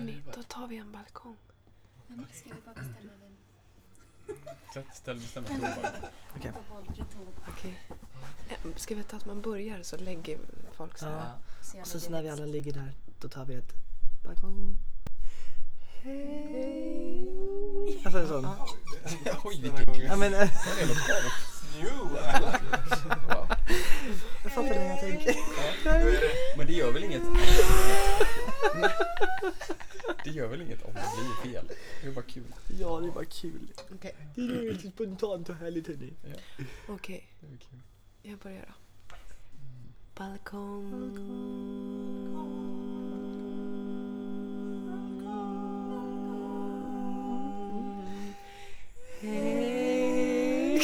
Hörni, då tar vi en balkong. Men ska vi bara bestämma vem ställ bestämma. Okej. Okej. Eh, Ska vi ta att man börjar så lägger folk så här. Ja. Och så, så när vi alla ligger där, då tar vi ett balkong. Hej. Alltså en sån. Oj vilken Ja men, äh, Wow. jag fattar hur jag tänker. Men det gör väl inget? Det gör väl inget om det blir fel? Det är bara kul. Ja, det var kul. Okej, Det är helt spontant och härligt hörni. okej. Det är kul. Jag börjar då. Balkong. Hej.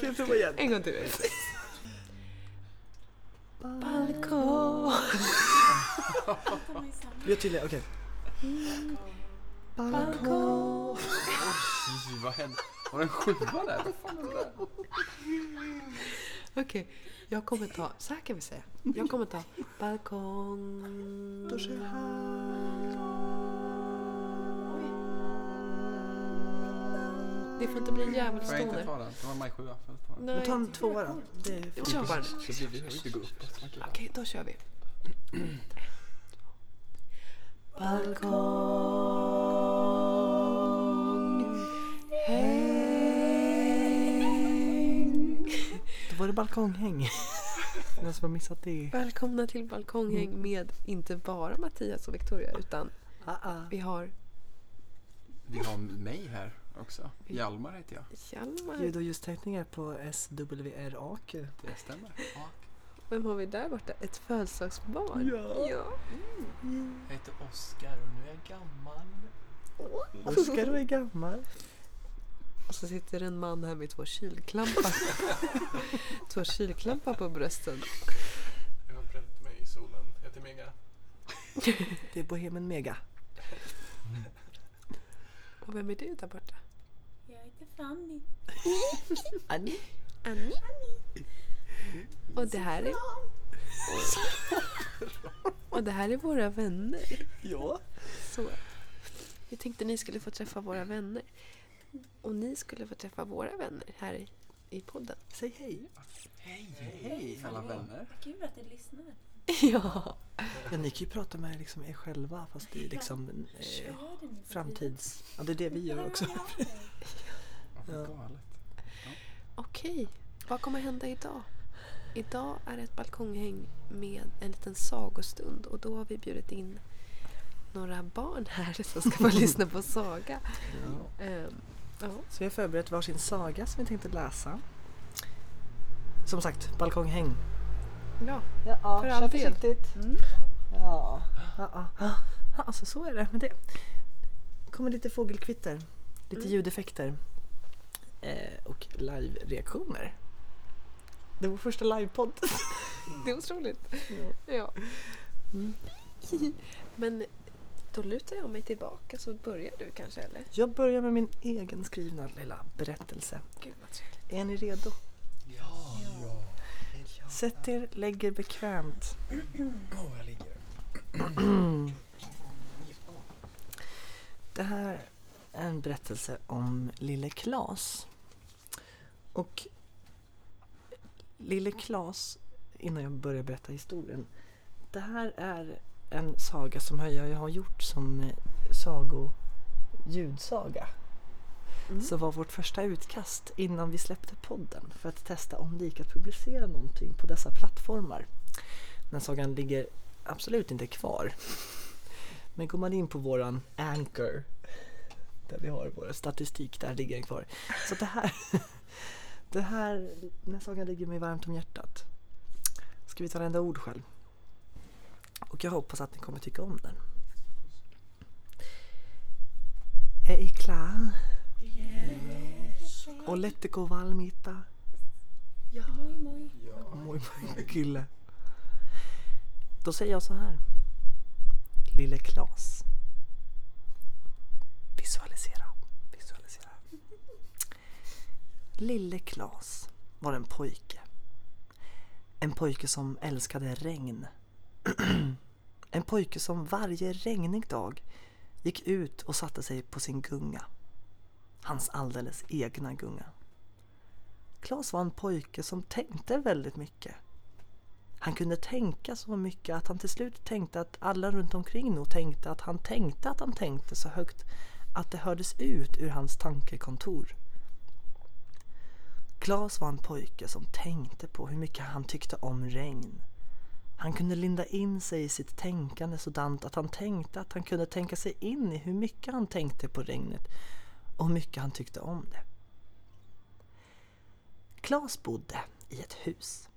Kan jag prova igen? En gång till. Balkong. Gör tydligare, okej. Balkong. Oj, vad hände? Var det en sjua där? Vad fan är det där? Okej, jag kommer ta, så här kan vi säga. Jag kommer ta balkong. Då kör jag här. Det får inte bli Får jag inte djävulstoner. ta den? Det var maj sjua. Får jag ta den? Men Nej. ta en tvåa då. Det är Jag kör bara. Så blir det, vi gå uppåt. Okej. Då kör vi. Balkong. Häng. Då var det balkonghäng. Den som har missat det. Välkomna till Balkonghäng med inte bara Mattias och Victoria utan Ah, ah. vi har Vi har mig här också. Hjalmar heter jag. Hjalmar. Ljud och ljustekniker på SWR-AK. Det stämmer. Ja. Vem har vi där borta? Ett födelsedagsbarn? Ja. ja. Jag heter Oskar och nu är jag gammal. Oskar du är gammal. Och så sitter en man här med två kylklampar. två kylklampar på brösten. Jag har bränt mig i solen. Jag heter Mega. Det är Bohemen Mega. Och vem är du där borta? Fanny. Annie. Annie. Och det här är... Och det här är våra vänner. Ja. Så. Vi tänkte ni skulle få träffa våra vänner. Och ni skulle få träffa våra vänner här i, i podden. Säg hej. Hej, hej alla vänner. Kul att du lyssnar. Ja. Ja, ni kan ju prata med liksom er själva fast är liksom eh, framtids... Ja, det är det vi gör också. Ja, Ja. Okej, vad kommer hända idag? Idag är det ett balkonghäng med en liten sagostund och då har vi bjudit in några barn här som ska få lyssna på saga. Ja. Ehm, ja. Så vi har förberett varsin saga som vi tänkte läsa. Som sagt, balkonghäng. ja. Ja, För all del. Mm. Ja. Ja, ja. alltså så är det med det. kommer lite fågelkvitter, lite Mm. ljudeffekter och live-reaktioner. Det vår första livepodd. Det är otroligt. Ja. Mm. Men då lutar jag mig tillbaka så börjar du kanske eller? Jag börjar med min egen skrivna lilla berättelse. Gud vad trevligt. Är ni redo? Ja. Sätt er, lägg er bekvämt. Åh, jag ligger. Det här är en berättelse om lille Klas. Och lille Klas, innan jag börjar berätta historien. Det här är en saga som jag har gjort som eh, sago ljudsaga. Mm. Så var vårt första utkast innan vi släppte podden för att testa om det gick att publicera någonting på dessa plattformar. Den sagan ligger absolut inte kvar. Men går man in på våran Anchor där vi har vår statistik, där ligger den kvar. Så det här, det här, den här sagan ligger mig varmt om hjärtat. Ska vi ta varenda ord själv? Och jag hoppas att ni kommer tycka om den. Är ni klara? Oletteko valmiita? Moi moi. Moi moi kille. Då säger jag så här. Lille Klas. Visualisera. Lille Klas var en pojke. En pojke som älskade regn. En pojke som varje regnig dag gick ut och satte sig på sin gunga. Hans alldeles egna gunga. Klas var en pojke som tänkte väldigt mycket. Han kunde tänka så mycket att han till slut tänkte att alla runt omkring nog tänkte att han tänkte att han tänkte så högt att det hördes ut ur hans tankekontor. Klas var en pojke som tänkte på hur mycket han tyckte om regn. Han kunde linda in sig i sitt tänkande sådant att han tänkte att han kunde tänka sig in i hur mycket han tänkte på regnet och hur mycket han tyckte om det. Klas bodde i ett hus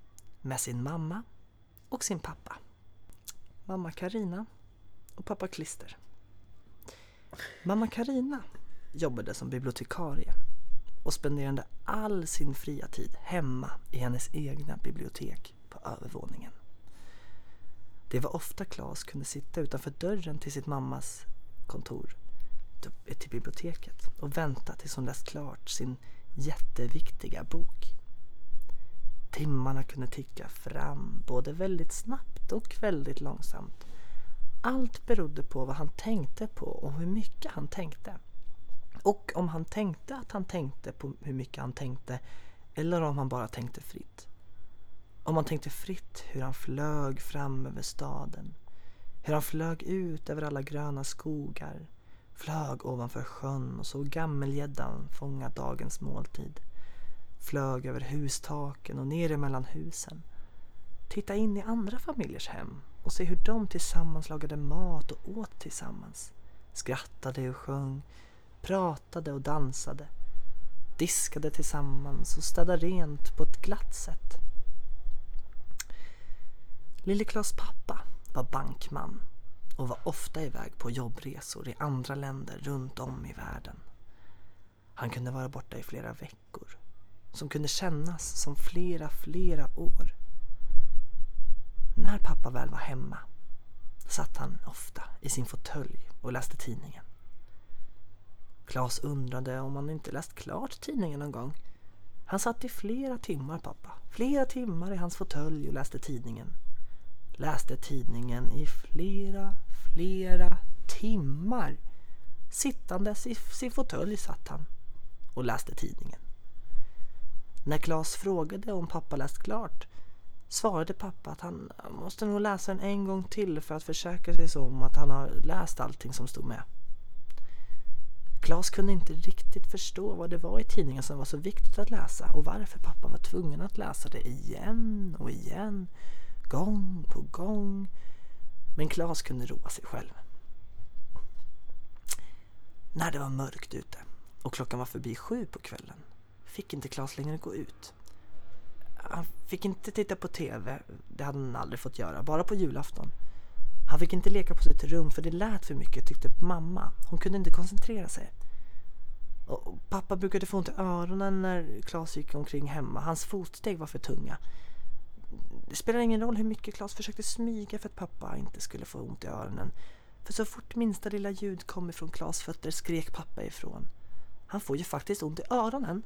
med sin mamma och sin pappa. Mamma Karina och pappa Klister. Mamma Karina jobbade som bibliotekarie och spenderade all sin fria tid hemma i hennes egna bibliotek på övervåningen. Det var ofta Klas kunde sitta utanför dörren till sitt mammas kontor, till biblioteket och vänta tills hon läst klart sin jätteviktiga bok. Timmarna kunde ticka fram både väldigt snabbt och väldigt långsamt. Allt berodde på vad han tänkte på och hur mycket han tänkte. Och om han tänkte att han tänkte på hur mycket han tänkte eller om han bara tänkte fritt. Om han tänkte fritt hur han flög fram över staden. Hur han flög ut över alla gröna skogar. Flög ovanför sjön och såg gammelgäddan fånga dagens måltid. Flög över hustaken och ner emellan husen. Titta in i andra familjers hem och se hur de tillsammans lagade mat och åt tillsammans. Skrattade och sjöng, pratade och dansade. Diskade tillsammans och städade rent på ett glatt sätt. Lille Klas pappa var bankman och var ofta iväg på jobbresor i andra länder runt om i världen. Han kunde vara borta i flera veckor som kunde kännas som flera, flera år. När pappa väl var hemma satt han ofta i sin fåtölj och läste tidningen. Klas undrade om han inte läst klart tidningen någon gång. Han satt i flera timmar pappa, flera timmar i hans fåtölj och läste tidningen. Läste tidningen i flera, flera timmar. Sittandes i sin fåtölj satt han och läste tidningen. När Klas frågade om pappa läst klart svarade pappa att han måste nog läsa den en gång till för att försäkra sig om att han har läst allting som stod med. Klas kunde inte riktigt förstå vad det var i tidningen som var så viktigt att läsa och varför pappa var tvungen att läsa det igen och igen, gång på gång. Men Klas kunde roa sig själv. När det var mörkt ute och klockan var förbi sju på kvällen fick inte Klas längre gå ut. Han fick inte titta på TV, det hade han aldrig fått göra, bara på julafton. Han fick inte leka på sitt rum för det lät för mycket tyckte mamma. Hon kunde inte koncentrera sig. Och pappa brukade få ont i öronen när Klas gick omkring hemma. Hans fotsteg var för tunga. Det spelade ingen roll hur mycket Klas försökte smyga för att pappa inte skulle få ont i öronen. För så fort minsta lilla ljud kom ifrån Klas fötter skrek pappa ifrån. Han får ju faktiskt ont i öronen.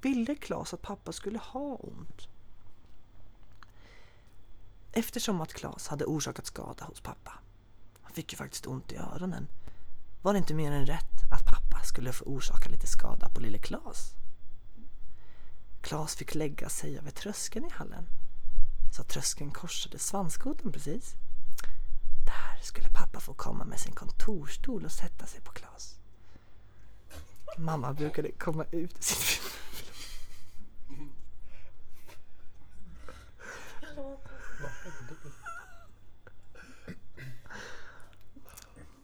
Ville Klas att pappa skulle ha ont? Eftersom att Klas hade orsakat skada hos pappa, han fick ju faktiskt ont i öronen, var det inte mer än rätt att pappa skulle få orsaka lite skada på lille Klas. Klas fick lägga sig över tröskeln i hallen, så att tröskeln korsade svanskotan precis. Där skulle pappa få komma med sin kontorstol och sätta sig på Klas. Mamma brukade komma ut ur sitt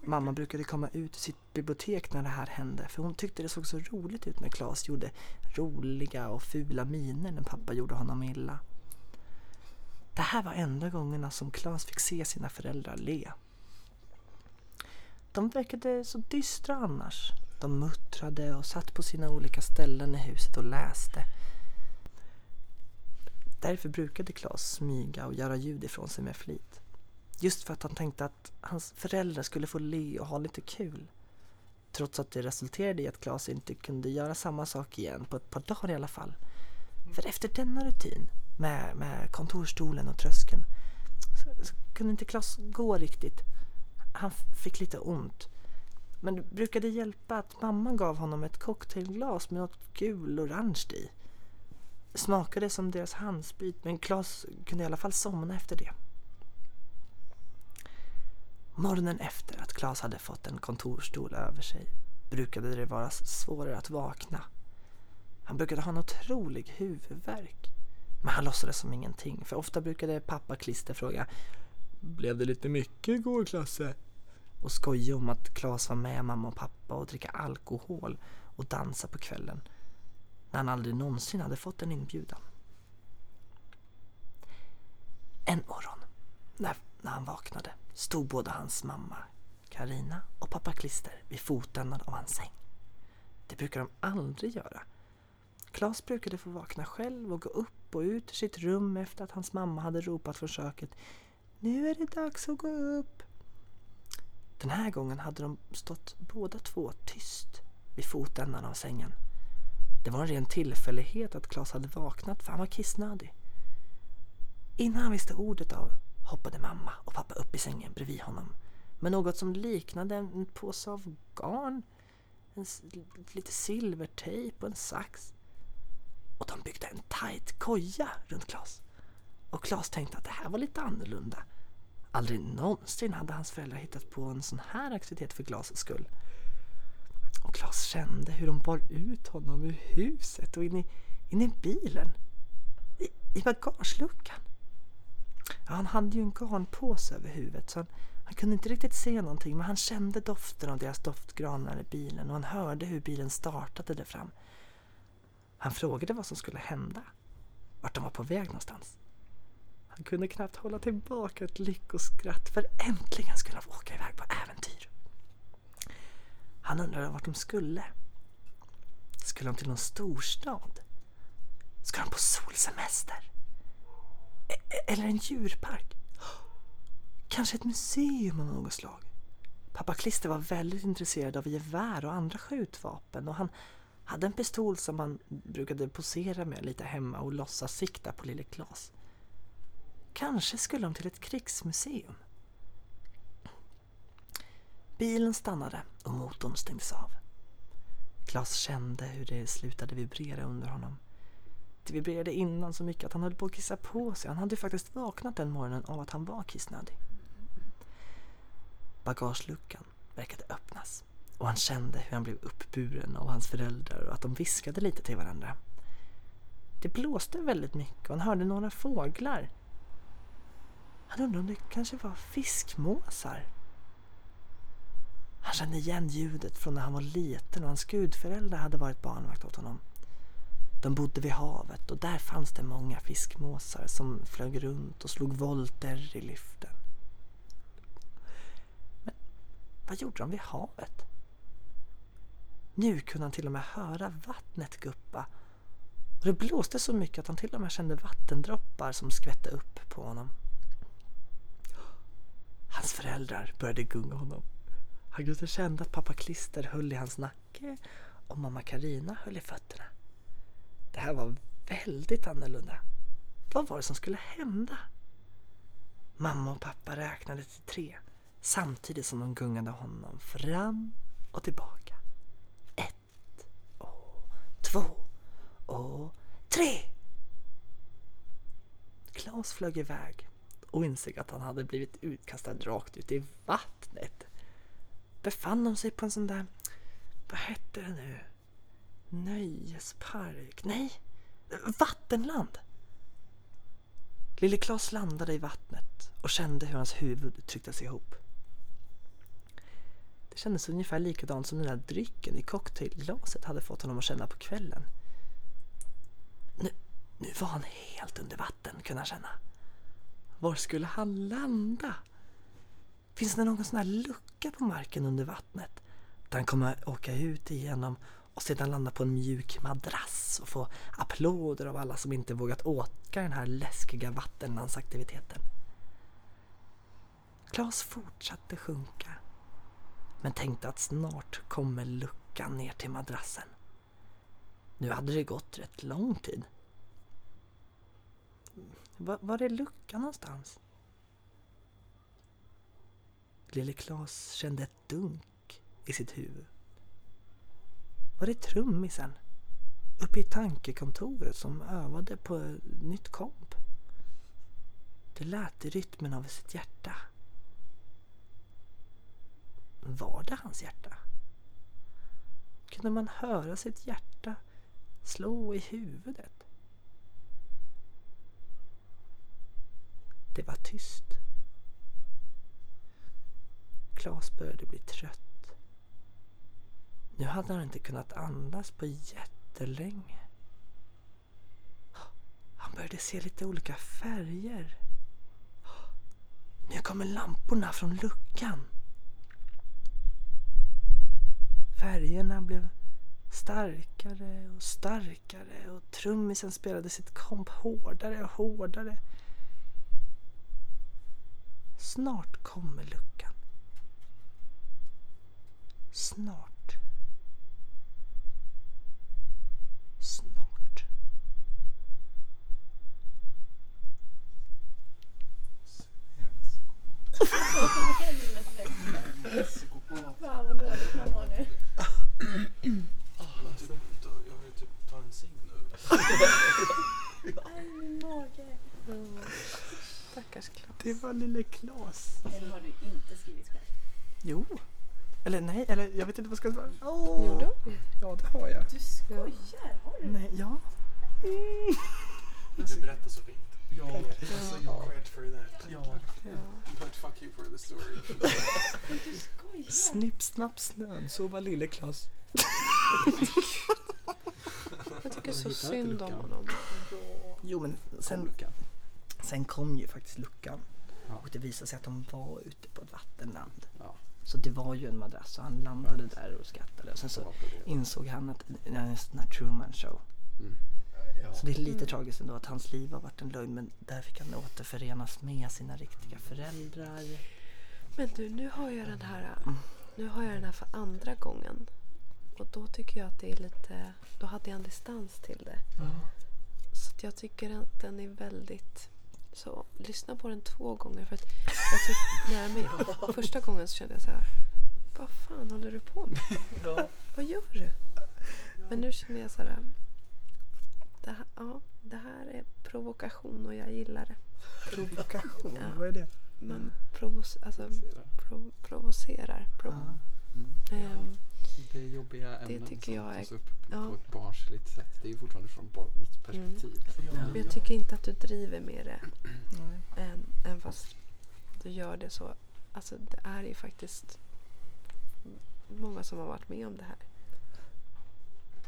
Mamma brukade komma ut ur sitt bibliotek när det här hände för hon tyckte det såg så roligt ut när Klas gjorde roliga och fula miner när pappa gjorde honom illa. Det här var enda gångerna som Klas fick se sina föräldrar le. De verkade så dystra annars. De muttrade och satt på sina olika ställen i huset och läste. Därför brukade Klas smyga och göra ljud ifrån sig med flit. Just för att han tänkte att hans föräldrar skulle få le och ha lite kul. Trots att det resulterade i att Klas inte kunde göra samma sak igen på ett par dagar i alla fall. För efter denna rutin med, med kontorstolen och tröskeln så, så kunde inte Klas gå riktigt. Han fick lite ont. Men det brukade hjälpa att mamma gav honom ett cocktailglas med något gul-orange i. Smakade som deras handsprit men Klas kunde i alla fall somna efter det. Morgonen efter att Klas hade fått en kontorstol över sig brukade det vara svårare att vakna. Han brukade ha en otrolig huvudvärk. Men han låtsades som ingenting för ofta brukade pappa Klister fråga Blev det lite mycket igår Klasse? Och skoja om att Klas var med mamma och pappa och dricka alkohol och dansa på kvällen. När han aldrig någonsin hade fått en inbjudan. En morgon, när, när han vaknade, stod både hans mamma Karina och pappa Klister vid fotändan av hans säng. Det brukar de aldrig göra. Klas brukade få vakna själv och gå upp och ut ur sitt rum efter att hans mamma hade ropat från köket Nu är det dags att gå upp. Den här gången hade de stått båda två tyst vid fotändan av sängen. Det var en ren tillfällighet att Klas hade vaknat för han var kissnödig. Innan han visste ordet av hoppade mamma och pappa upp i sängen bredvid honom med något som liknade en påse av garn, en, lite silvertejp och en sax. Och de byggde en tight koja runt Klas. Och Klas tänkte att det här var lite annorlunda. Aldrig någonsin hade hans föräldrar hittat på en sån här aktivitet för Klas skull. Och Klas kände hur de bar ut honom ur huset och in i, in i bilen. I, I bagageluckan. Ja, han hade ju en garnpåse över huvudet så han, han kunde inte riktigt se någonting men han kände doften av deras doftgranar i bilen och han hörde hur bilen startade där fram. Han frågade vad som skulle hända. Vart de var på väg någonstans. Han kunde knappt hålla tillbaka ett lyckoskratt för äntligen skulle de åka iväg på äventyr. Han undrade vart de skulle. Skulle de till någon storstad? Ska de på solsemester? E-, e- Eller en djurpark? Kanske ett museum av något slag? Pappa Klister var väldigt intresserad av gevär och andra skjutvapen och han hade en pistol som han brukade posera med lite hemma och låtsas sikta på lille Klas. Kanske skulle de till ett krigsmuseum. Bilen stannade och motorn stängdes av. Klas kände hur det slutade vibrera under honom. Det vibrerade innan så mycket att han höll på att kissa på sig. Han hade ju faktiskt vaknat den morgonen av att han var kissnödig. Bagageluckan verkade öppnas och han kände hur han blev uppburen av hans föräldrar och att de viskade lite till varandra. Det blåste väldigt mycket och han hörde några fåglar. Han undrade om det kanske var fiskmåsar. Han kände igen ljudet från när han var liten och hans gudföräldrar hade varit barnvakt åt honom. De bodde vid havet och där fanns det många fiskmåsar som flög runt och slog volter i lyften. Men vad gjorde de vid havet? Nu kunde han till och med höra vattnet guppa och det blåste så mycket att han till och med kände vattendroppar som skvätte upp på honom. Hans föräldrar började gunga honom. Han kände att pappa Klister höll i hans nacke och mamma Karina höll i fötterna. Det här var väldigt annorlunda. Vad var det som skulle hända? Mamma och pappa räknade till tre samtidigt som de gungade honom fram och tillbaka. Ett och två och tre. Klas flög iväg och insåg att han hade blivit utkastad rakt ut i vattnet. Befann de sig på en sån där, vad hette det nu? Nöjespark? Nej, vattenland. Lille Klas landade i vattnet och kände hur hans huvud trycktes ihop. Det kändes ungefär likadant som den där drycken i cocktailglaset hade fått honom att känna på kvällen. Nu, nu var han helt under vatten kunde han känna. Var skulle han landa? Finns det någon sån här lucka på marken under vattnet? Där han kommer åka ut igenom och sedan landa på en mjuk madrass och få applåder av alla som inte vågat åka den här läskiga vattenlandsaktiviteten. Klas fortsatte sjunka men tänkte att snart kommer luckan ner till madrassen. Nu hade det gått rätt lång tid. Var, var är luckan någonstans? Lille Klas kände ett dunk i sitt huvud. Var det trummisen uppe i tankekontoret som övade på nytt komp? Det lät i rytmen av sitt hjärta. Var det hans hjärta? Kunde man höra sitt hjärta slå i huvudet? Det var tyst. Klas började bli trött. Nu hade han inte kunnat andas på jättelänge. Han började se lite olika färger. Nu kommer lamporna från luckan. Färgerna blev starkare och starkare och trummisen spelade sitt komp hårdare och hårdare. Snart kommer luckan. Snart. Snart. Fan vad dåligt man mår nu. Jag vill typ ta en cigg nu. Aj min mage. Stackars Klas. Det var lille Klas. Den har du inte skrivit själv. Jo. Eller nej, eller jag vet inte vad jag ska svara. Jo då. Ja, det har jag. Du skojar? Har du? Nej, ja. Du berättar så fint. Ja, alltså, Ja. cred for that. Ja. Ja. But fuck you for the story. Du skojar? Snipp, snapp, snön. Så var lille Klas. Jag tycker så synd om honom. Jo, men Sen luckan. sen kom ju faktiskt luckan. Ja. Och det visade sig att de var ute på ett vattenland. Ja. Så det var ju en madrass och han landade där och skrattade. Och sen så Så insåg han att det är en sån här Truman show. Mm. Ja. Så det är lite Mm. tragiskt ändå att hans liv har varit en lögn men där fick han återförenas med sina riktiga föräldrar. Men du, nu har jag den här Nu har jag den här för andra gången. Och då tycker jag att det är lite... Då hade jag en distans till det. Så att jag tycker att den är väldigt... Så lyssna på den två gånger. För att jag tyck, nej, men första gången så kände jag så här. Vad fan håller du på med? Vad gör du? Men nu känner jag så här. Det här, ja, det här är provokation och jag gillar det. Provokation, Ja. vad är det? Man provos, alltså, prov, provocerar. Prov, Mm. ehm, Det är jobbiga ämnen tycker som jag är- tas upp ja. på ett barnsligt sätt. Det är ju fortfarande från barnets perspektiv. Ja. men jag tycker inte att du driver med det. Nej. Än, än fast du gör det så. Alltså det är ju faktiskt många som har varit med om det här.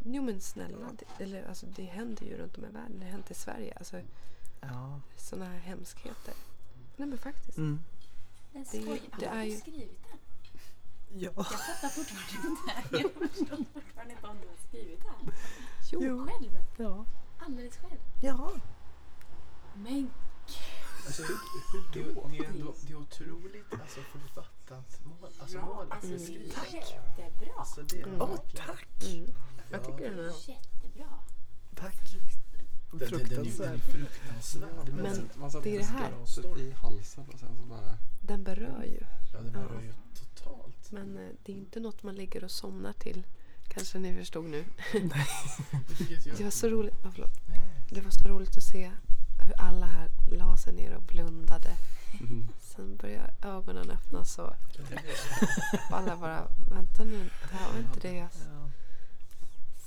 Jo men snälla, det, eller, alltså, det händer ju runt om i världen. Det har hänt i Sverige. Alltså, Ja. sådana här hemskheter. Nej men faktiskt. Mm. Men Det är det är ju-? Ja. Jag fattar fortfarande inte. Jag förstår fortfarande inte om du har skrivit det här. Jo. Jo. Själv? Ja. Alldeles själv? Ja. Men Alltså, det, det, är ändå, det är otroligt alltså, författat mål. Alltså, ja, mål alltså alltså, skrivet. jättebra. Alltså, det är Mm. Åh, tack! Mm. Jag Ja. tycker den är... Jättebra. Tack. Den, den, den, är- den fruktansvärd. Men man satte det är det här. i halsen och sen så bara... Den berör ju. Ja, det berör ju totalt. Men eh, det är inte något man ligger och somnar till. Kanske ni förstod nu. Det var så roligt, oh, förlåt. Det var så roligt att se hur alla här la sig ner och blundade. Mm. Sen började ögonen öppnas och alla bara vänta nu, det här var inte det jag Ja.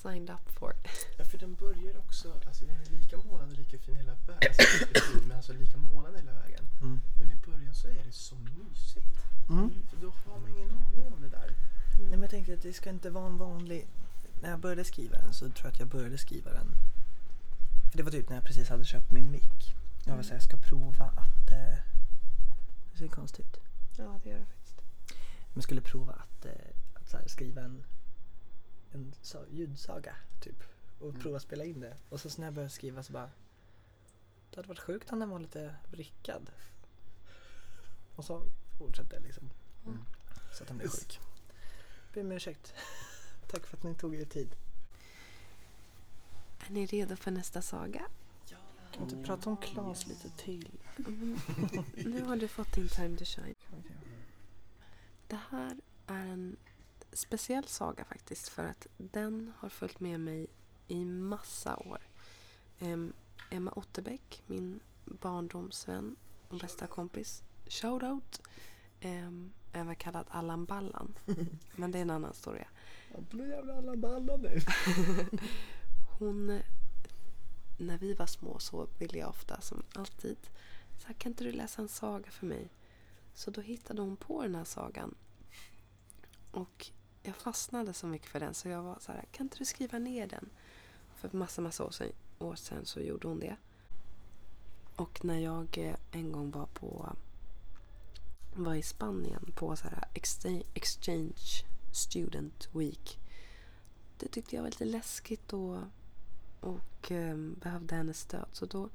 Signed up for. Ja, för den börjar också, alltså den är lika målande och lika fin hela vägen. Alltså, men alltså lika målande hela vägen. Mm. Men i början så är det så mysigt. Mm. För då har man ingen aning om det där. Nej, men jag tänkte att det ska inte vara en vanlig... När jag började skriva den så tror jag att jag började skriva den... För det var typ när jag precis hade köpt min mick. Jag var så här, jag ska prova att... Eh, det ser konstigt ut. Ja, det gör det faktiskt. Men jag skulle prova att, eh, att så här, skriva en, en sa- ljudsaga typ. Och Mm. prova att spela in det. Och så när jag började skriva så bara... Det hade varit sjukt om den var lite vrickad. Och så fortsatte jag liksom. Mm. Så att den blev sjuk. Ber om ursäkt. Tack för att ni tog er tid. Är ni redo för nästa saga? Kan vi inte prata om Klas lite till? Mm. nu har du fått din time to shine. Det här är en speciell saga faktiskt för att den har följt med mig i massa år. Em, Emma Otterbäck, min barndomsvän och bästa kompis, shoutout, även kallad Allan Ballan. Men det är en annan historia. Blir jävla alla ballar nu. Hon, när vi var små så ville jag ofta, som alltid, så här, kan inte du läsa en saga för mig? Så då hittade hon på den här sagan. Och jag fastnade så mycket för den så jag var så här, kan inte du skriva ner den? För massa, massa år sedan, år sedan så gjorde hon det. Och när jag eh, en gång var på var i Spanien på så här exchange, student week. Det tyckte jag var lite läskigt och, och behövde hennes stöd. Så då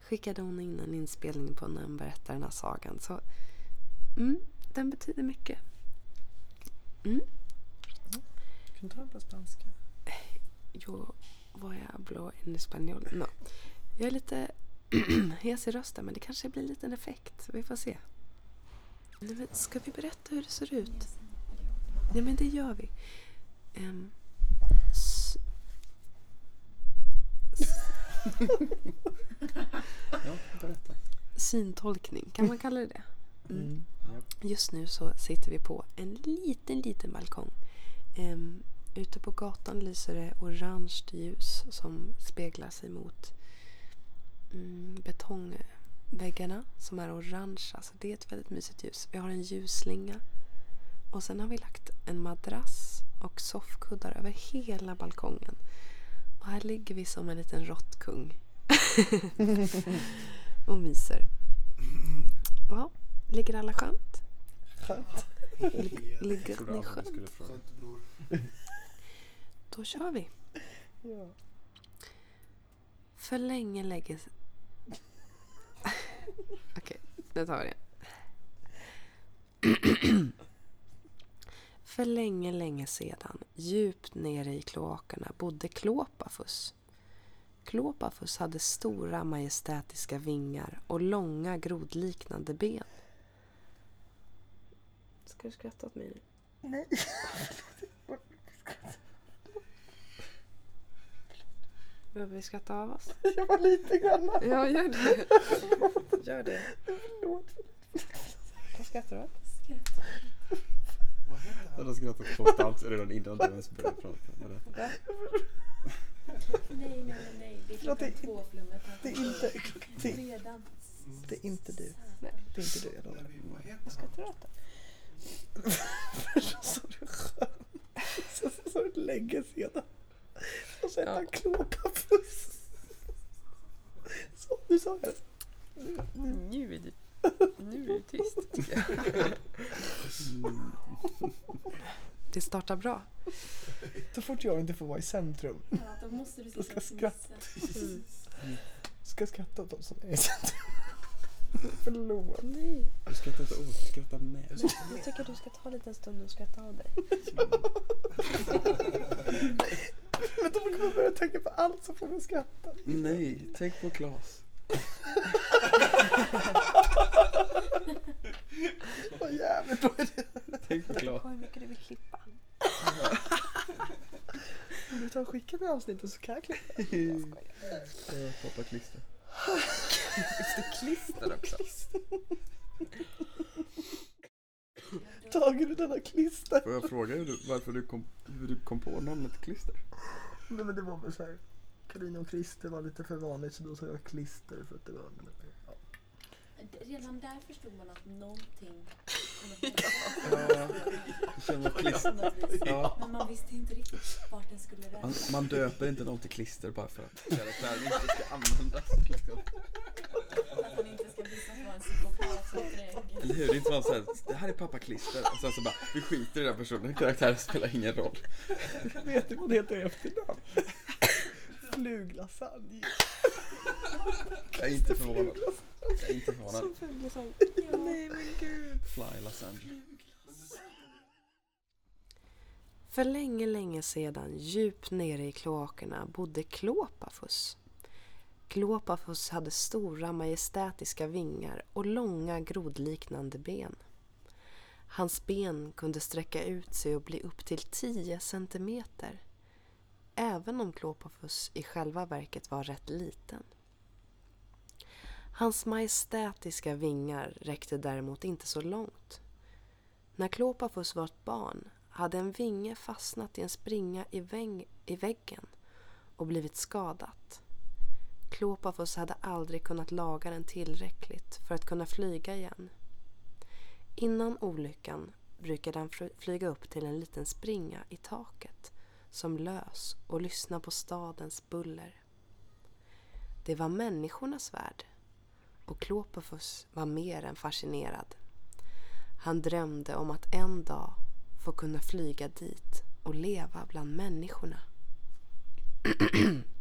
skickade hon in en inspelning på när hon berättar den här sagan. Så mm, den betyder mycket. Mm. Kan du ta den på spanska? Yo voy a hablar en español. No. Jag är lite hes i rösten men det kanske blir en liten effekt. Vi får se. Nej, men ska vi berätta hur det ser ut? Nej men det gör vi. S- Ja, berätta. syntolkning, kan man kalla det det? Mm. Just nu så sitter vi på en liten, liten balkong. Ehm, ute på gatan lyser det orange ljus som speglar sig mot mm, betongväggarna som är orange. Alltså det är ett väldigt mysigt ljus. Vi har en ljusslinga och sen har vi lagt en madrass och soffkuddar över hela balkongen. Och här ligger vi som en liten råttkung och myser. Ja, ligger alla skönt? Skönt. Ligger ni skönt? bror. Då kör vi. Ja. För länge, länge... Okej, nu tar vi det. För länge, länge sedan, djupt nere i kloakerna, bodde Klåpafus. Klåpafus hade stora majestätiska vingar och långa grodliknande ben. Ska du skratta åt mig nu? Nej. Behöver vi skratta av oss? Jag var lite grann. Ja, gör det. Gör det. Förlåt. Vad skrattar du åt? Jag han? har skrattat konstant redan innan du ens började prata. Nej, nej, nej, nej. Det är klockan det- två flummet. Det är inte, det, Redan. det är inte du. Nej. Det är inte du, jag lovar. Vad skrattar du åt? Så sa du skön. Sen så sa du länge sedan. Och sen Ja. klåpapuss. Så du sa det. Nu är du, nu är du tyst. Det startar bra. Så fort jag inte får vara i centrum. Ja, då måste du Jag ska och skratta. fnissa. Ska jag skratta åt dem som är i centrum. Förlåt. Nej, Du skrattar inte åt, skratta med. jag tycker du ska ta en liten stund och skratta av dig. Men då kommer jag börja tänka på allt som får mig att skratta. Nej, tänk på Klas. Vad jävligt då är det. Tänk på Klas. Hur mycket du vill klippa. Om du tar och skickar mig avsnittet så kan jag klippa. Ja, Poppa klister. Just det, klister också. Tager du denna klister? Får jag fråga hur du, varför du kom, hur du kom på namnet klister? Nej men det var väl såhär. Karina och Christer var lite för vanligt så då sa jag klister för att det var... Ja. Redan där förstod man att någonting Ja, jag känner klister. Ja. Men man visste inte riktigt vart den skulle Man, rädda. man döper inte någon till klister bara för att karaktären inte ska användas. Liksom. Att han inte som. Eller hur? Det är inte bara såhär, det här är pappa klister. Och sen så bara, vi skiter i den personen. Karaktären spelar ingen roll. Vet du vad det heter i efternamn? Fluglasagne. Jag är inte förvånad. Jag är inte förvånad. Nej men gud. Fly lasagne. För länge, länge sedan, djupt nere i kloakerna, bodde Klåpafus. Klopafus hade stora majestätiska vingar och långa grodliknande ben. Hans ben kunde sträcka ut sig och bli upp till 10 centimeter. Även om Klopafus i själva verket var rätt liten. Hans majestätiska vingar räckte däremot inte så långt. När Klopafus var ett barn hade en vinge fastnat i en springa i, i väggen och blivit skadat. Klopafos hade aldrig kunnat laga den tillräckligt för att kunna flyga igen. Innan olyckan brukade han flyga upp till en liten springa i taket som lös och lyssna på stadens buller. Det var människornas värld och Klopafos var mer än fascinerad. Han drömde om att en dag få kunna flyga dit och leva bland människorna.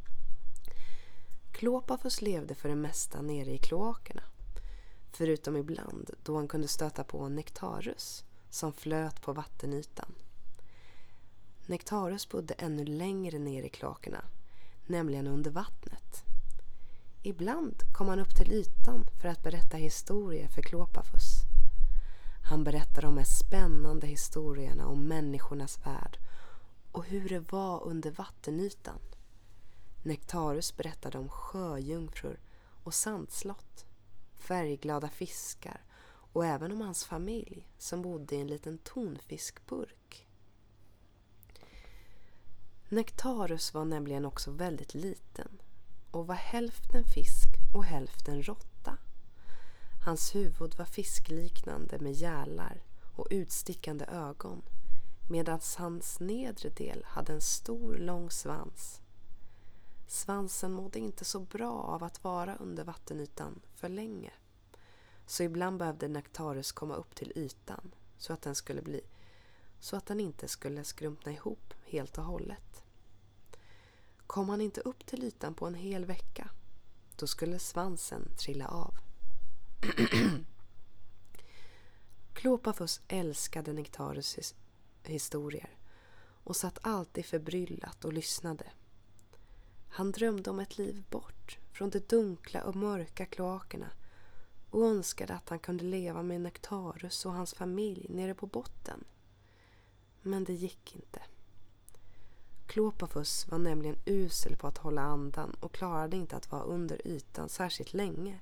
Klopafus levde för det mesta nere i kloakerna. Förutom ibland då han kunde stöta på Nektarus som flöt på vattenytan. Nektarus bodde ännu längre ner i kloakerna, nämligen under vattnet. Ibland kom han upp till ytan för att berätta historier för Klopafus. Han berättade de mest spännande historierna om människornas värld och hur det var under vattenytan. Nektarus berättade om sjöjungfrur och sandslott, färgglada fiskar och även om hans familj som bodde i en liten tonfiskburk. Nektarus var nämligen också väldigt liten och var hälften fisk och hälften råtta. Hans huvud var fiskliknande med gälar och utstickande ögon medan hans nedre del hade en stor lång svans. Svansen mådde inte så bra av att vara under vattenytan för länge. Så ibland behövde Nektarus komma upp till ytan så att den skulle bli så att den inte skulle skrumpna ihop helt och hållet. Kom han inte upp till ytan på en hel vecka, då skulle svansen trilla av. Klopafus älskade Nektarus his historier och satt alltid förbryllat och lyssnade. Han drömde om ett liv bort från de dunkla och mörka kloakerna och önskade att han kunde leva med Nektarus och hans familj nere på botten. Men det gick inte. Klopafus var nämligen usel på att hålla andan och klarade inte att vara under ytan särskilt länge.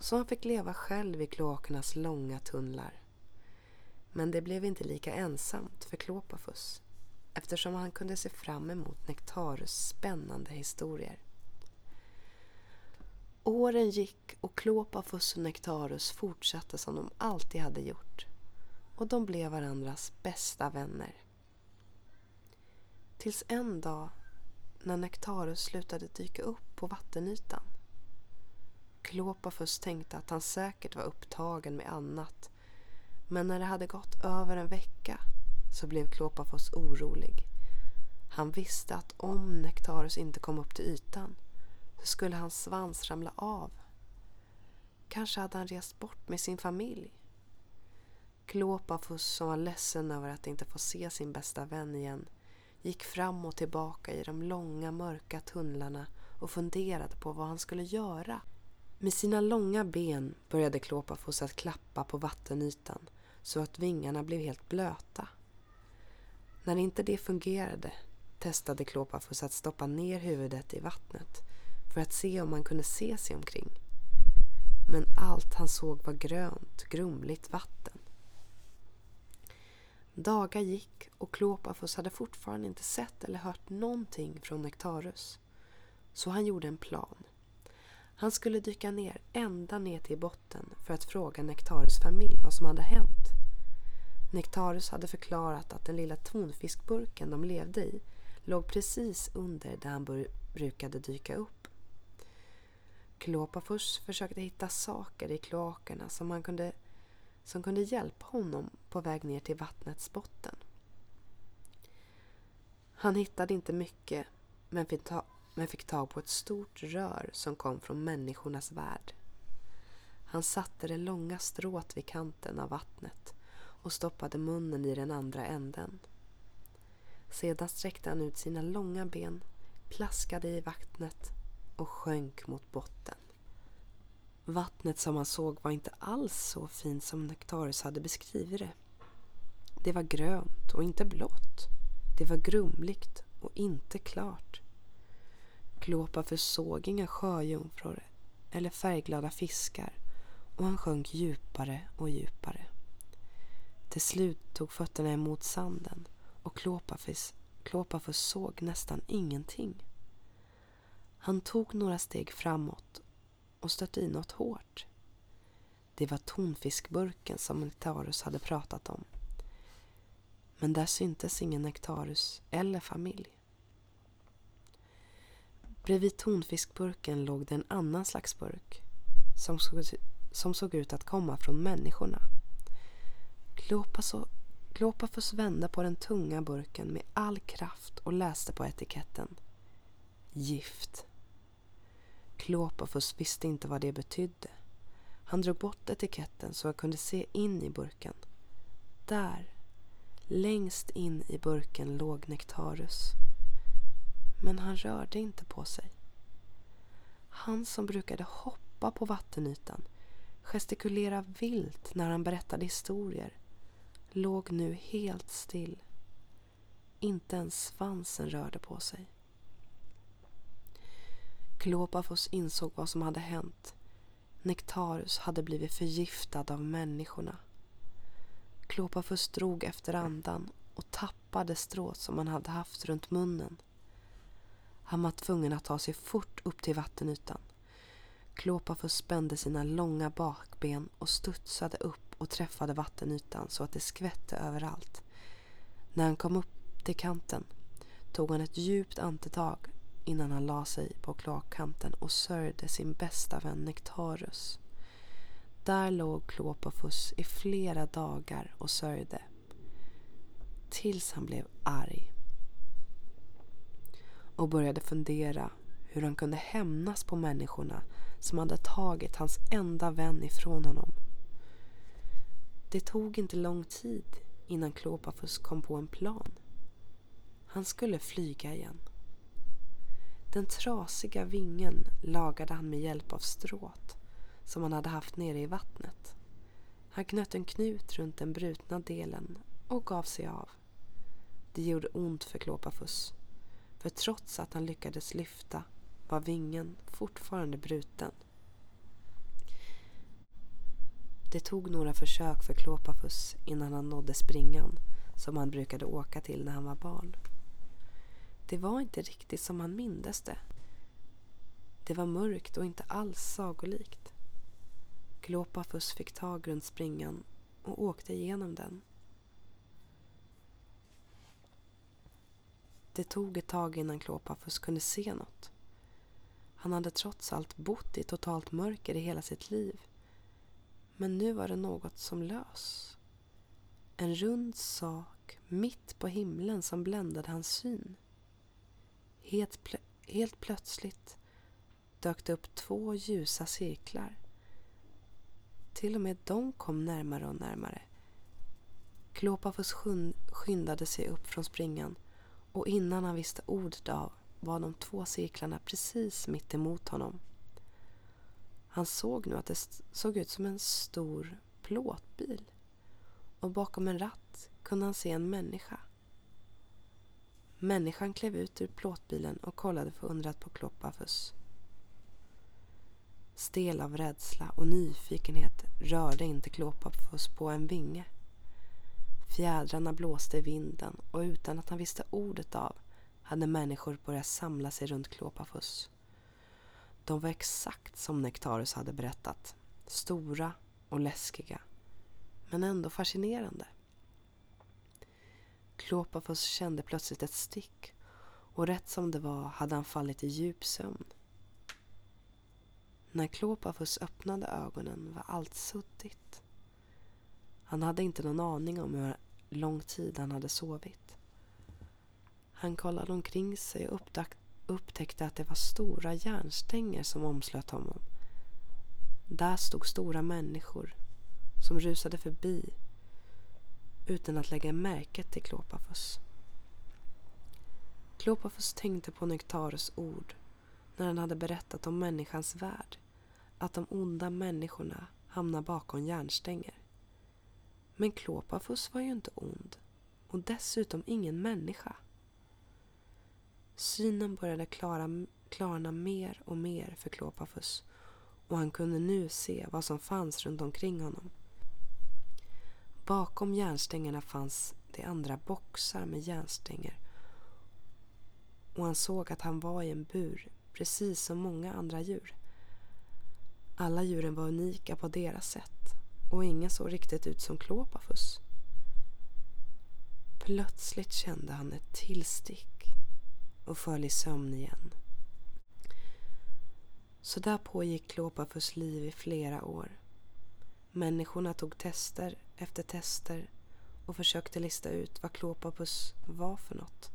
Så han fick leva själv i kloakernas långa tunnlar. Men det blev inte lika ensamt för Klopafus eftersom han kunde se fram emot Nektarus spännande historier. Åren gick och Klopafus och Nektarus fortsatte som de alltid hade gjort och de blev varandras bästa vänner. Tills en dag när Nektarus slutade dyka upp på vattenytan. Klopafus tänkte att han säkert var upptagen med annat men när det hade gått över en vecka så blev Klopafos orolig. Han visste att om Nektarus inte kom upp till ytan så skulle hans svans ramla av. Kanske hade han rest bort med sin familj. Klopafus som var ledsen över att inte få se sin bästa vän igen gick fram och tillbaka i de långa mörka tunnlarna och funderade på vad han skulle göra. Med sina långa ben började Klopafos att klappa på vattenytan så att vingarna blev helt blöta. När inte det fungerade testade Klopafos att stoppa ner huvudet i vattnet för att se om han kunde se sig omkring. Men allt han såg var grönt, grumligt vatten. Dagar gick och Klopafos hade fortfarande inte sett eller hört någonting från Nektarus. Så han gjorde en plan. Han skulle dyka ner ända ner till botten för att fråga Nektarus familj vad som hade hänt. Nektarus hade förklarat att den lilla tonfiskburken de levde i låg precis under där han brukade dyka upp. Klopafus försökte hitta saker i kloakerna som, han kunde, som kunde hjälpa honom på väg ner till vattnets botten. Han hittade inte mycket men fick, ta, men fick tag på ett stort rör som kom från människornas värld. Han satte det långa strået vid kanten av vattnet och stoppade munnen i den andra änden. Sedan sträckte han ut sina långa ben, plaskade i vattnet och sjönk mot botten. Vattnet som han såg var inte alls så fint som Nektarus hade beskrivit det. Det var grönt och inte blått. Det var grumligt och inte klart. Klopa såg inga sjöjungfrur eller färgglada fiskar och han sjönk djupare och djupare. Till slut tog fötterna emot sanden och Klåpafus, Klåpafus såg nästan ingenting. Han tog några steg framåt och stötte i något hårt. Det var tonfiskburken som Nektarus hade pratat om. Men där syntes ingen Nektarus eller familj. Bredvid tonfiskburken låg det en annan slags burk som såg, som såg ut att komma från människorna. Klopafus vände på den tunga burken med all kraft och läste på etiketten. Gift. Klopafus visste inte vad det betydde. Han drog bort etiketten så jag kunde se in i burken. Där, längst in i burken, låg Nektarus. Men han rörde inte på sig. Han som brukade hoppa på vattenytan, gestikulera vilt när han berättade historier, låg nu helt still. Inte ens svansen rörde på sig. Klopafos insåg vad som hade hänt. Nektarus hade blivit förgiftad av människorna. Klopafus drog efter andan och tappade strået som han hade haft runt munnen. Han var tvungen att ta sig fort upp till vattenytan. Klopafus spände sina långa bakben och studsade upp och träffade vattenytan så att det skvätte överallt. När han kom upp till kanten tog han ett djupt andetag innan han la sig på kloakkanten och sörjde sin bästa vän Nektarus. Där låg Klopofus i flera dagar och sörjde. Tills han blev arg. Och började fundera hur han kunde hämnas på människorna som hade tagit hans enda vän ifrån honom. Det tog inte lång tid innan Klopafus kom på en plan. Han skulle flyga igen. Den trasiga vingen lagade han med hjälp av stråt som han hade haft nere i vattnet. Han knöt en knut runt den brutna delen och gav sig av. Det gjorde ont för Klopafus. För trots att han lyckades lyfta var vingen fortfarande bruten. Det tog några försök för Klopafus innan han nådde springan som han brukade åka till när han var barn. Det var inte riktigt som han mindes det. Det var mörkt och inte alls sagolikt. Klopafus fick tag runt springan och åkte igenom den. Det tog ett tag innan Klopafus kunde se något. Han hade trots allt bott i totalt mörker i hela sitt liv. Men nu var det något som lös. En rund sak mitt på himlen som bländade hans syn. Helt, plö helt plötsligt dök det upp två ljusa cirklar. Till och med de kom närmare och närmare. Klopafus skyndade sig upp från springan och innan han visste ordet av var de två cirklarna precis mitt emot honom. Han såg nu att det såg ut som en stor plåtbil och bakom en ratt kunde han se en människa. Människan klev ut ur plåtbilen och kollade förundrat på Kloppafus. Stel av rädsla och nyfikenhet rörde inte Kloppafus på en vinge. Fjädrarna blåste i vinden och utan att han visste ordet av hade människor börjat samla sig runt Klopafus. De var exakt som Nektarus hade berättat. Stora och läskiga. Men ändå fascinerande. Klopafus kände plötsligt ett stick och rätt som det var hade han fallit i djup sömn. När Klopafus öppnade ögonen var allt suddigt. Han hade inte någon aning om hur lång tid han hade sovit. Han kollade omkring sig och upptäckte upptäckte att det var stora järnstänger som omslöt honom. Där stod stora människor som rusade förbi utan att lägga märke till Klopafus. Klopafus tänkte på Nektarus ord när han hade berättat om människans värld, att de onda människorna hamnar bakom järnstänger. Men Klopafus var ju inte ond och dessutom ingen människa. Synen började klara, klarna mer och mer för Klopafus och han kunde nu se vad som fanns runt omkring honom. Bakom järnstängerna fanns det andra boxar med järnstänger och han såg att han var i en bur precis som många andra djur. Alla djuren var unika på deras sätt och ingen såg riktigt ut som Klopafus. Plötsligt kände han ett tillstick och föll i sömn igen. Så där pågick Klopafus liv i flera år. Människorna tog tester efter tester och försökte lista ut vad Klopapus var för något.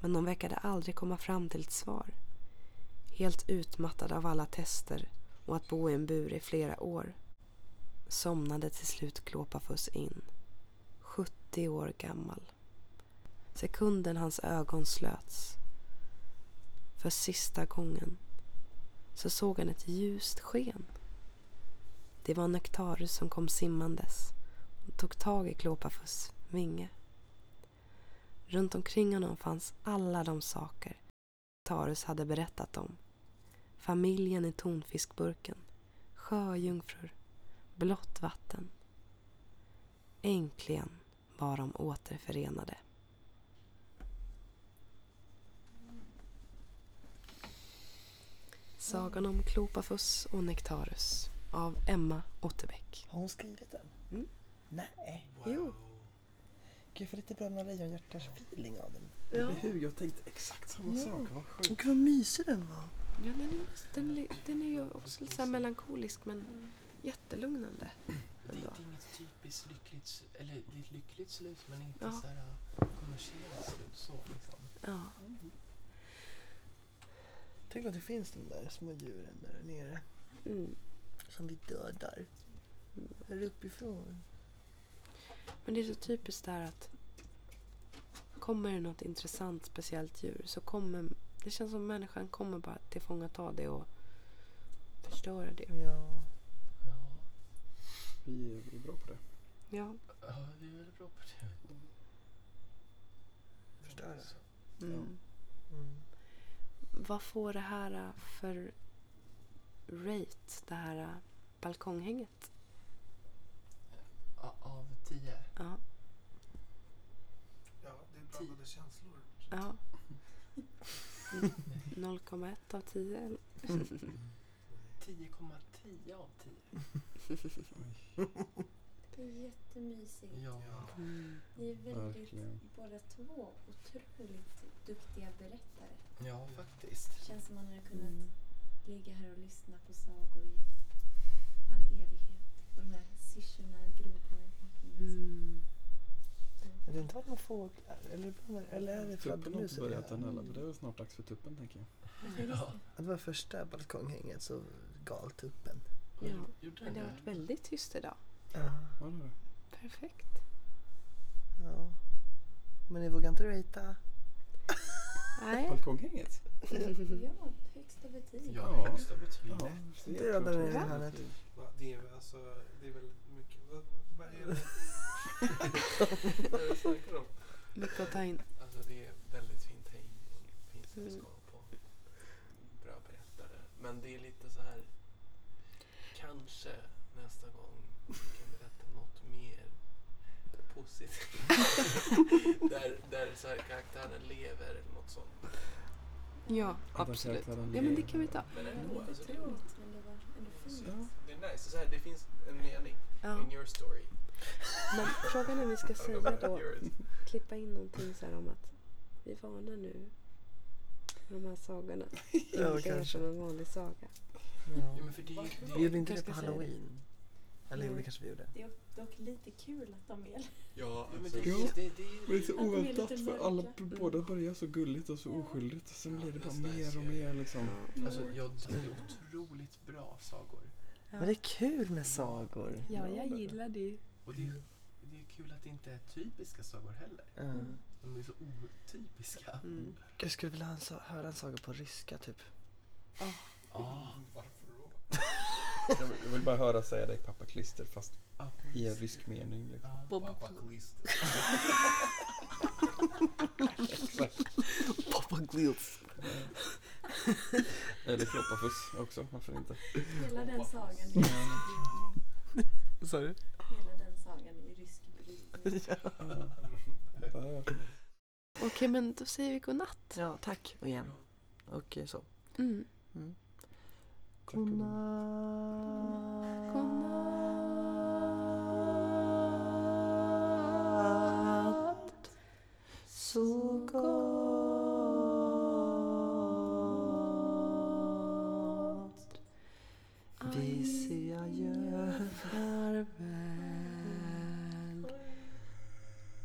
Men de verkade aldrig komma fram till ett svar. Helt utmattad av alla tester och att bo i en bur i flera år somnade till slut Klopafus in. 70 år gammal. Sekunden hans ögon slöts. För sista gången så såg han ett ljust sken. Det var Nektarus som kom simmandes och tog tag i Klopafus vinge. Runt omkring honom fanns alla de saker Nektarus hade berättat om. Familjen i tonfiskburken, sjöjungfrur, blått vatten. Äntligen var de återförenade. Sagan om Klopafus och Nektarus av Emma Otterbeck. Har hon skrivit den? Mm. Nej. Jo. Gud, jag får lite Bröderna Lejonhjärtars feeling av den. Ja. Eller hur? Jag tänkte exakt samma Ja. sak. Vad sjukt. Gud vad mysig den var. Ja, den, är, den, är, den är ju också lite så melankolisk men jättelugnande. Det, är inget typiskt lyckligt, eller det är ett lyckligt slut men inte Ja. så här kommersiellt slut så liksom. Ja. Tänk att det finns de där små djuren där nere Mm. som vi dödar. Här uppifrån. Men det är så typiskt där att kommer det något intressant speciellt djur så kommer det känns som människan kommer bara tillfångata det och förstöra det. Ja. Ja, Vi är, vi är bra på det. Ja. ja vi är väldigt bra på det. Förstöra. Mm. Mm. Vad får det här äh, för rate, det här äh, balkonghänget? Av tio. Ja. Ja, det är blandade känslor. ja. Mm. 0,1 av 10 eller? 10,10 av 10. Det är jättemysigt. Ja. Mm. Ni är väldigt, Verkligen. båda två, otroligt duktiga berättare. ja, faktiskt. Känns som man hade kunnat Mm. ligga här och lyssna på sagor i all evighet. De här syrsorna, bakgrunden. Mm. Är det inte några fåglar? Eller, eller är det Tuppen har inte börjat än men det är snart dags för tuppen tänker jag. Ja. Det var första balkonghänget så galtuppen. Ja. Gjorde Men det har det? varit väldigt tyst idag. Ja. Det det. Perfekt. ja. Men ni vågar inte ratea? Nej. Balkonghänget? Ja, högsta betyg. Ja, högsta betyg. Ja, Det är i Ja. hörnet. Va, Det är, alltså, det är väl mycket... Vad, vad är det? Vad är det du snackar om? Mycket att ta in. Alltså det är väldigt fint häng och fint Mm. sällskap och bra berättare. Men det är lite så här. Kanske nästa gång vi kan berätta något mer positivt. där där så här, karaktären lever eller något sånt. Ja, absolut. Ja, men det kan vi ta. Men Det ändå. var Alltså, det, men det det är nice. Så här, det finns en mening Ja. in your story. Men frågan är om vi ska säga då, klippa in någonting så här om att vi varnar nu för de här sagorna. Ja, är kanske. som en vanlig saga. Ja, men för det, är- det, Vi gjorde inte det Kanske på ska säga det. halloween. Eller jo, det kanske vi gjorde. Det är dock lite kul att de är Ja, men det, ja. det, det, Men det är så är oväntat för alla båda börjar så gulligt och så Ja. oskyldigt och sen Ja, blir det bara mer och mer liksom. Alltså, ja, det är otroligt bra sagor. Men det är kul med sagor. Ja, jag gillar det. Och det är, det är kul att det inte är typiska sagor heller. Ja. De är så otypiska. Mm. Jag skulle vilja höra en saga på ryska typ. Ah, Varför då? Jag vill, jag vill bara höra säga dig pappa klister fast i en rysk mening. Liksom. Pappa klister. Papa Grills. Eller Kloppafuss också, varför inte? Hela den sagan i rysk Vad sa du? Hela den sagan i rysk brytning. Ja. Okej, men då säger vi godnatt. Ja, tack igen. Och så. Mm. Godnatt. Godnatt. Så gott. Vi säger adjö. Farväl.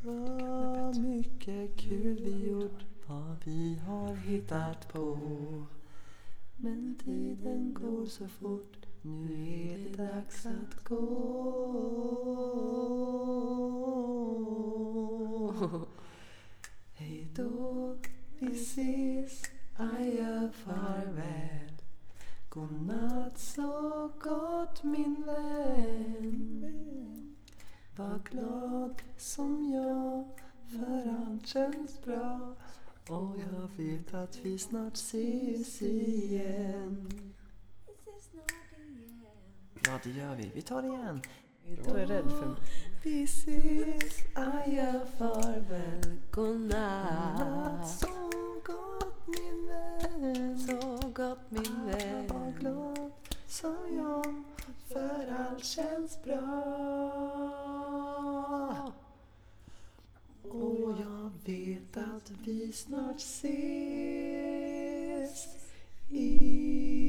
Vad mycket kul vi gjort, vad vi har hittat på. Men tiden går så fort, nu är det dags att gå. Hej då, vi ses, adjö, farväl. Godnatt så gott min vän. Var glad som jag, för allt känns bra. Och jag vet att vi snart ses igen. Vi ses snart igen. Ja, det gör vi. Vi tar det igen. Då är jag rädd för... Vi ses, adjö, farväl, Godnatt godnatt. så gott min vän. Så gott min vän. Var glad som jag, för allt känns bra. Och jag vet att vi snart ses igen.